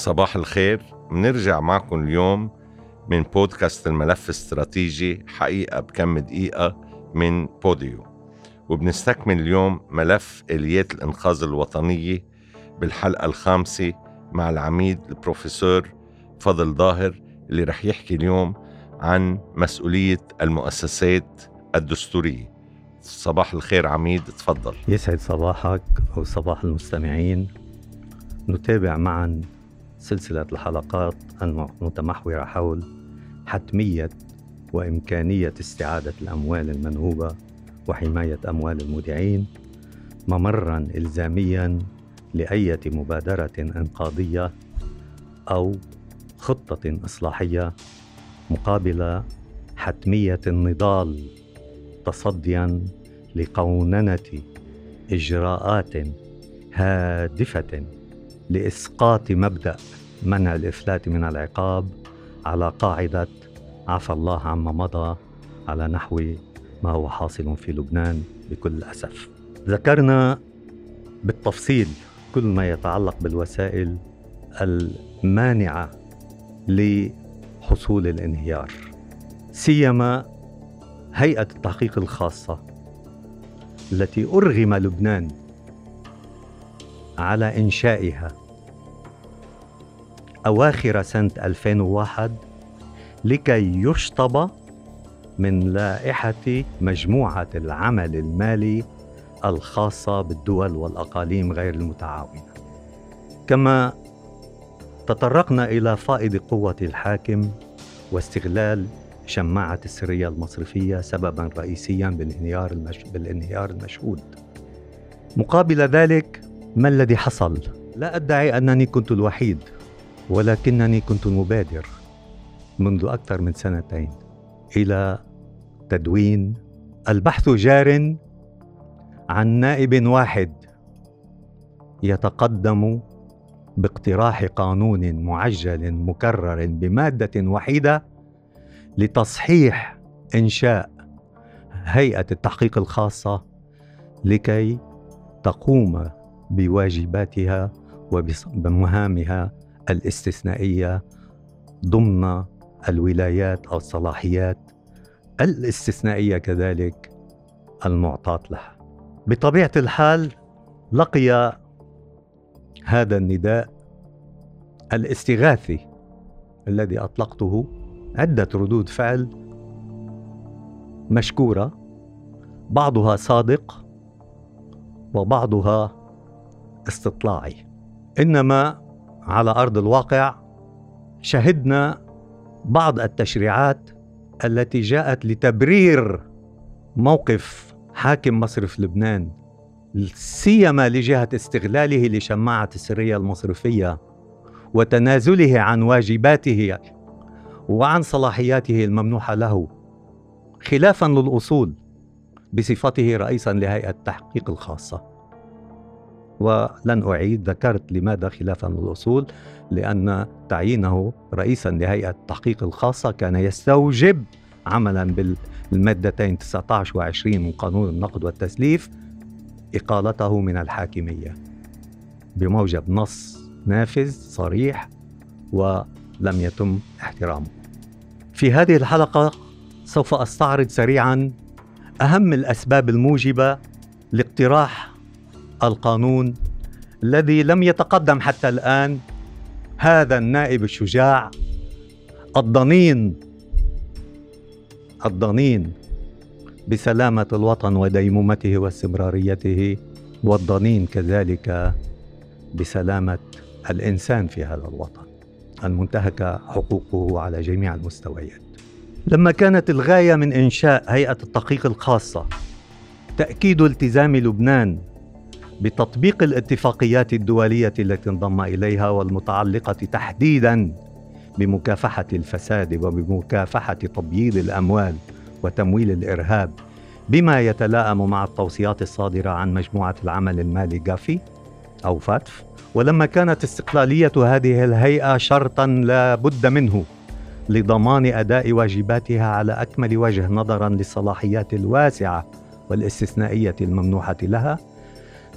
صباح الخير. بنرجع معكم اليوم من بودكاست الملف الاستراتيجي حقيقة بكم دقيقة من بوديو. وبنستكمل اليوم ملف إليات الإنقاذ الوطنية بالحلقة الخامسة مع العميد البروفيسور فضل ظاهر اللي رح يحكي اليوم عن مسؤولية المؤسسات الدستورية. صباح الخير عميد تفضل. يسعد صباحك وصباح المستمعين. نتابع معا سلسلة الحلقات المتمحورة حول حتمية وإمكانية استعادة الأموال المنهوبة وحماية أموال المودعين ممرا إلزاميا لأية مبادرة إنقاذية أو خطة إصلاحية مقابل حتمية النضال تصديا لقوننة إجراءات هادفة. لإسقاط مبدأ منع الإفلات من العقاب على قاعدة عفى الله عما مضى على نحو ما هو حاصل في لبنان بكل أسف ذكرنا بالتفصيل كل ما يتعلق بالوسائل المانعة لحصول الانهيار سيما هيئة التحقيق الخاصة التي أرغم لبنان على إنشائها أواخر سنة 2001 لكي يشطب من لائحة مجموعة العمل المالي الخاصة بالدول والأقاليم غير المتعاونة كما تطرقنا إلى فائض قوة الحاكم واستغلال شماعة السرية المصرفية سببا رئيسيا بالانهيار. بالانهيار المشهود مقابل ذلك ما الذي حصل؟ لا أدعي أنني كنت الوحيد ولكنني كنت المبادر منذ أكثر من سنتين إلى تدوين البحث جار عن نائب واحد يتقدم باقتراح قانون معجل مكرر بمادة وحيدة لتصحيح إنشاء هيئة التحقيق الخاصة لكي تقوم بواجباتها وبمهامها الاستثنائية ضمن الولايات أو الصلاحيات الاستثنائية كذلك المعطاة لها. بطبيعة الحال لقي هذا النداء الاستغاثي الذي أطلقته عدة ردود فعل مشكورة بعضها صادق وبعضها استطلاعي. إنما على أرض الواقع شهدنا بعض التشريعات التي جاءت لتبرير موقف حاكم مصرف لبنان سيما لجهة استغلاله لشماعة السرية المصرفية وتنازله عن واجباته وعن صلاحياته الممنوحة له خلافا للأصول بصفته رئيسا لهيئة التحقيق الخاصة. ولن أعيد ذكرت لماذا خلافا للأصول لأن تعيينه رئيسا لهيئة التحقيق الخاصة كان يستوجب عملا بالمادتين 19 و 20 من قانون النقد والتسليف إقالته من الحاكمية بموجب نص نافذ صريح ولم يتم احترامه. في هذه الحلقة سوف أستعرض سريعا أهم الأسباب الموجبة لاقتراح القانون الذي لم يتقدم حتى الآن هذا النائب الشجاع الضنين الضنين بسلامة الوطن وديمومته واستمراريته والضنين كذلك بسلامة الإنسان في هذا الوطن. المنتهكة حقوقه على جميع المستويات. لما كانت الغاية من إنشاء هيئة التحقيق الخاصة تأكيد التزام لبنان بتطبيق الاتفاقيات الدولية التي انضم إليها والمتعلقة تحديدا بمكافحة الفساد وبمكافحة تبييض الأموال وتمويل الإرهاب بما يتلائم مع التوصيات الصادرة عن مجموعة العمل المالي جافي أو فاتف. ولما كانت استقلالية هذه الهيئة شرطا لا بد منه لضمان أداء واجباتها على أكمل وجه نظرا للصلاحيات الواسعة والاستثنائية الممنوحة لها.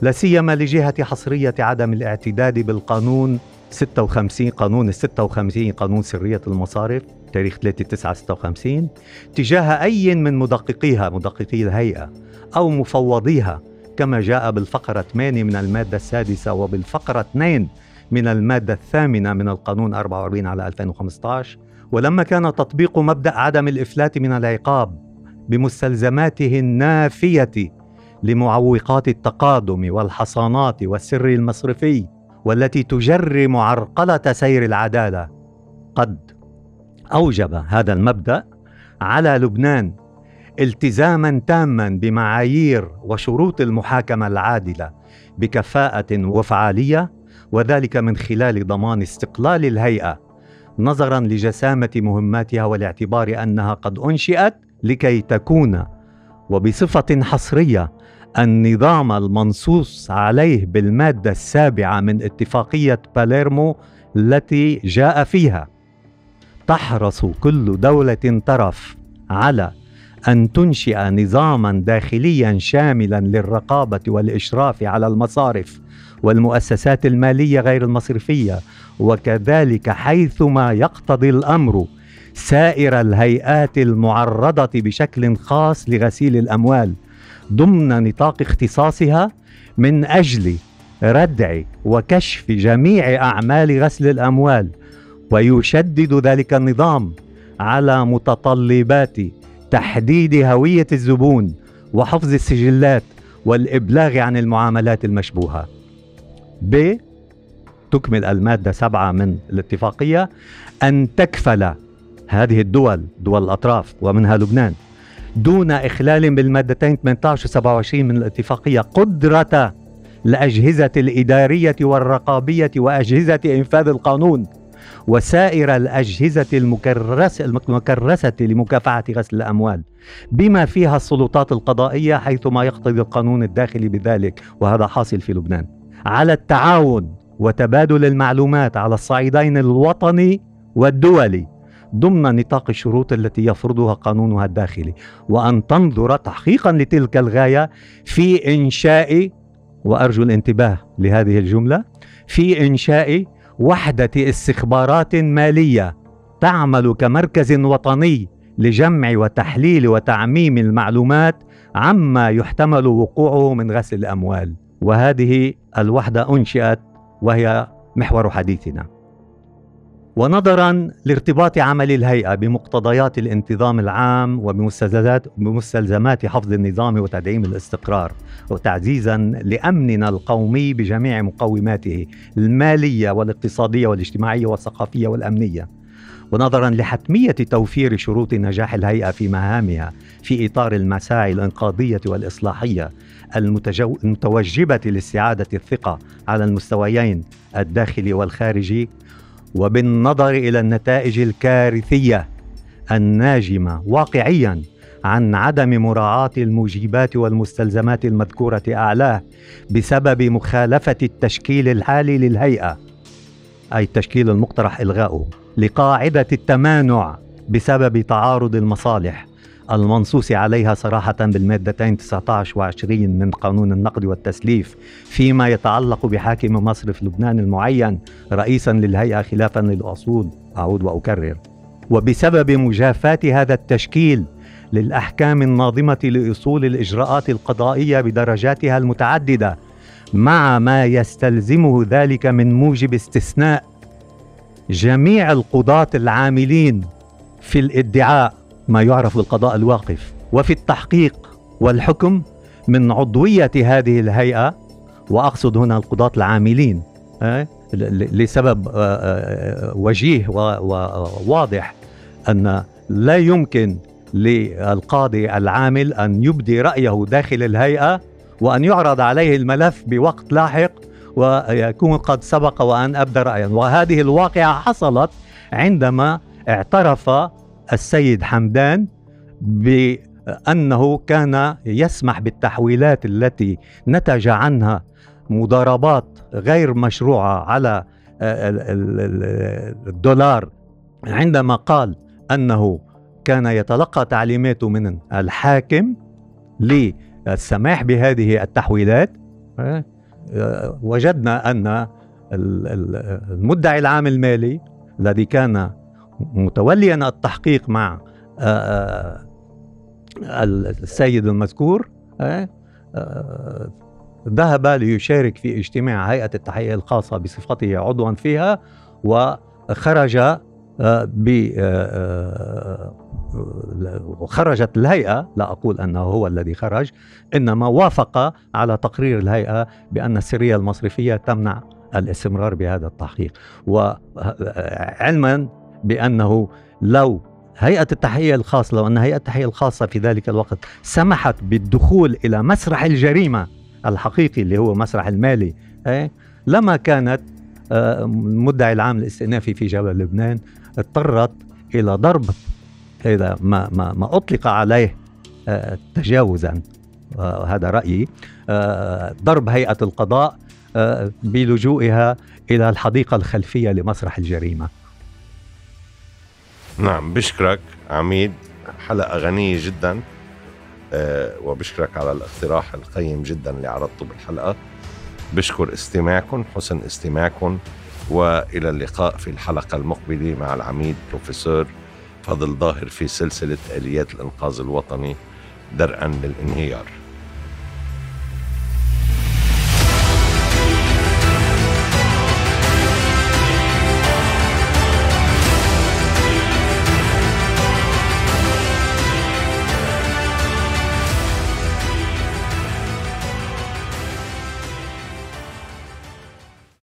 لا سيما لجهة حصرية عدم الاعتداد بالقانون 56 قانون ال 56 قانون سرية المصارف تاريخ 3 9 56 تجاه أي من مدققيها مدققي الهيئة أو مفوضيها كما جاء بالفقرة 8 من المادة السادسة وبالفقرة 2 من المادة الثامنة من القانون 44 على 2015 ولما كان تطبيق مبدأ عدم الإفلات من العقاب بمستلزماته النافية لمعوقات التقادم والحصانات والسر المصرفي والتي تجرم عرقلة سير العدالة. قد أوجب هذا المبدأ على لبنان التزاما تاما بمعايير وشروط المحاكمة العادلة بكفاءة وفعالية وذلك من خلال ضمان استقلال الهيئة نظرا لجسامة مهماتها والاعتبار أنها قد أنشئت لكي تكون وبصفة حصرية النظام المنصوص عليه بالمادة السابعة من اتفاقية باليرمو التي جاء فيها. تحرص كل دولة طرف على أن تنشئ نظاما داخليا شاملا للرقابة والإشراف على المصارف والمؤسسات المالية غير المصرفية وكذلك حيثما يقتضي الأمر سائر الهيئات المعرضة بشكل خاص لغسيل الأموال ضمن نطاق اختصاصها من أجل ردع وكشف جميع أعمال غسل الأموال ويشدد ذلك النظام على متطلبات تحديد هوية الزبون وحفظ السجلات والإبلاغ عن المعاملات المشبوهة. ب تكمل المادة سبعة من الاتفاقية أن تكفل هذه الدول دول الأطراف ومنها لبنان دون إخلال بالمادتين 18 و 27 من الاتفاقية قدرة الأجهزة الإدارية والرقابية وأجهزة إنفاذ القانون وسائر الأجهزة المكرسة, المكرسة لمكافحة غسل الأموال بما فيها السلطات القضائية حيثما يقتضي القانون الداخلي بذلك وهذا حاصل في لبنان. على التعاون وتبادل المعلومات على الصعيدين الوطني والدولي ضمن نطاق الشروط التي يفرضها قانونها الداخلي وأن تنظر تحقيقا لتلك الغاية في إنشاء وأرجو الانتباه لهذه الجملة في إنشاء وحدة استخبارات مالية تعمل كمركز وطني لجمع وتحليل وتعميم المعلومات عما يحتمل وقوعه من غسل الأموال. وهذه الوحدة أنشئت وهي محور حديثنا. ونظرا لارتباط عمل الهيئة بمقتضيات الانتظام العام وبمستلزمات بمستلزمات حفظ النظام وتدعيم الاستقرار وتعزيزا لأمننا القومي بجميع مقوماته المالية والاقتصادية والاجتماعية والثقافية والأمنية. ونظرا لحتمية توفير شروط نجاح الهيئة في مهامها في إطار المساعي الإنقاذية والإصلاحية المتجو... المتوجبة لاستعادة الثقة على المستويين الداخلي والخارجي وبالنظر إلى النتائج الكارثية الناجمة واقعيا عن عدم مراعاة الموجبات والمستلزمات المذكورة أعلاه بسبب مخالفة التشكيل الحالي للهيئة أي التشكيل المقترح إلغاؤه لقاعدة التمانع بسبب تعارض المصالح. المنصوص عليها صراحة بالمادتين 19 و 20 من قانون النقد والتسليف فيما يتعلق بحاكم مصرف لبنان المعين رئيسا للهيئة خلافا للأصول. أعود وأكرر. وبسبب مجافاة هذا التشكيل للأحكام الناظمة لأصول الإجراءات القضائية بدرجاتها المتعددة مع ما يستلزمه ذلك من موجب استثناء جميع القضاة العاملين في الادعاء. ما يعرف بالقضاء الواقف. وفي التحقيق والحكم من عضوية هذه الهيئة وأقصد هنا القضاة العاملين لسبب وجيه وواضح أن لا يمكن للقاضي العامل أن يبدي رأيه داخل الهيئة وأن يعرض عليه الملف بوقت لاحق ويكون قد سبق وأن أبدى رأيا. وهذه الواقعة حصلت عندما اعترف السيد حمدان بأنه كان يسمح بالتحويلات التي نتج عنها مضاربات غير مشروعة على الدولار عندما قال أنه كان يتلقى تعليماته من الحاكم للسماح بهذه التحويلات. وجدنا أن المدعي العام المالي الذي كان متوليا التحقيق مع السيد المذكور ذهب ليشارك في اجتماع هيئة التحقيق الخاصة بصفته عضوا فيها وخرج ب خرجت الهيئة لا أقول أنه هو الذي خرج إنما وافق على تقرير الهيئة بأن السرية المصرفية تمنع الاستمرار بهذا التحقيق. وعلما بأنه لو هيئة التحقيق الخاصة لو أن هيئة التحقيق الخاصة في ذلك الوقت سمحت بالدخول إلى مسرح الجريمة الحقيقي اللي هو مسرح المالي إيه، لما كانت المدعي آه، العام الاستئنافي في جبل لبنان اضطرت إلى ضرب إذا ما, ما, ما أطلق عليه آه، تجاوزا آه، هذا رأيي ضرب هيئة القضاء بلجوئها إلى الحديقة الخلفية لمسرح الجريمة. نعم بشكرك عميد. حلقة غنية جدا أه وبشكرك على الاقتراح القيم جدا اللي عرضته بالحلقة. بشكر استماعكم حسن استماعكم وإلى اللقاء في الحلقة المقبلة مع العميد بروفيسور فضل ظاهر في سلسلة آليات الإنقاذ الوطني درءا للانهيار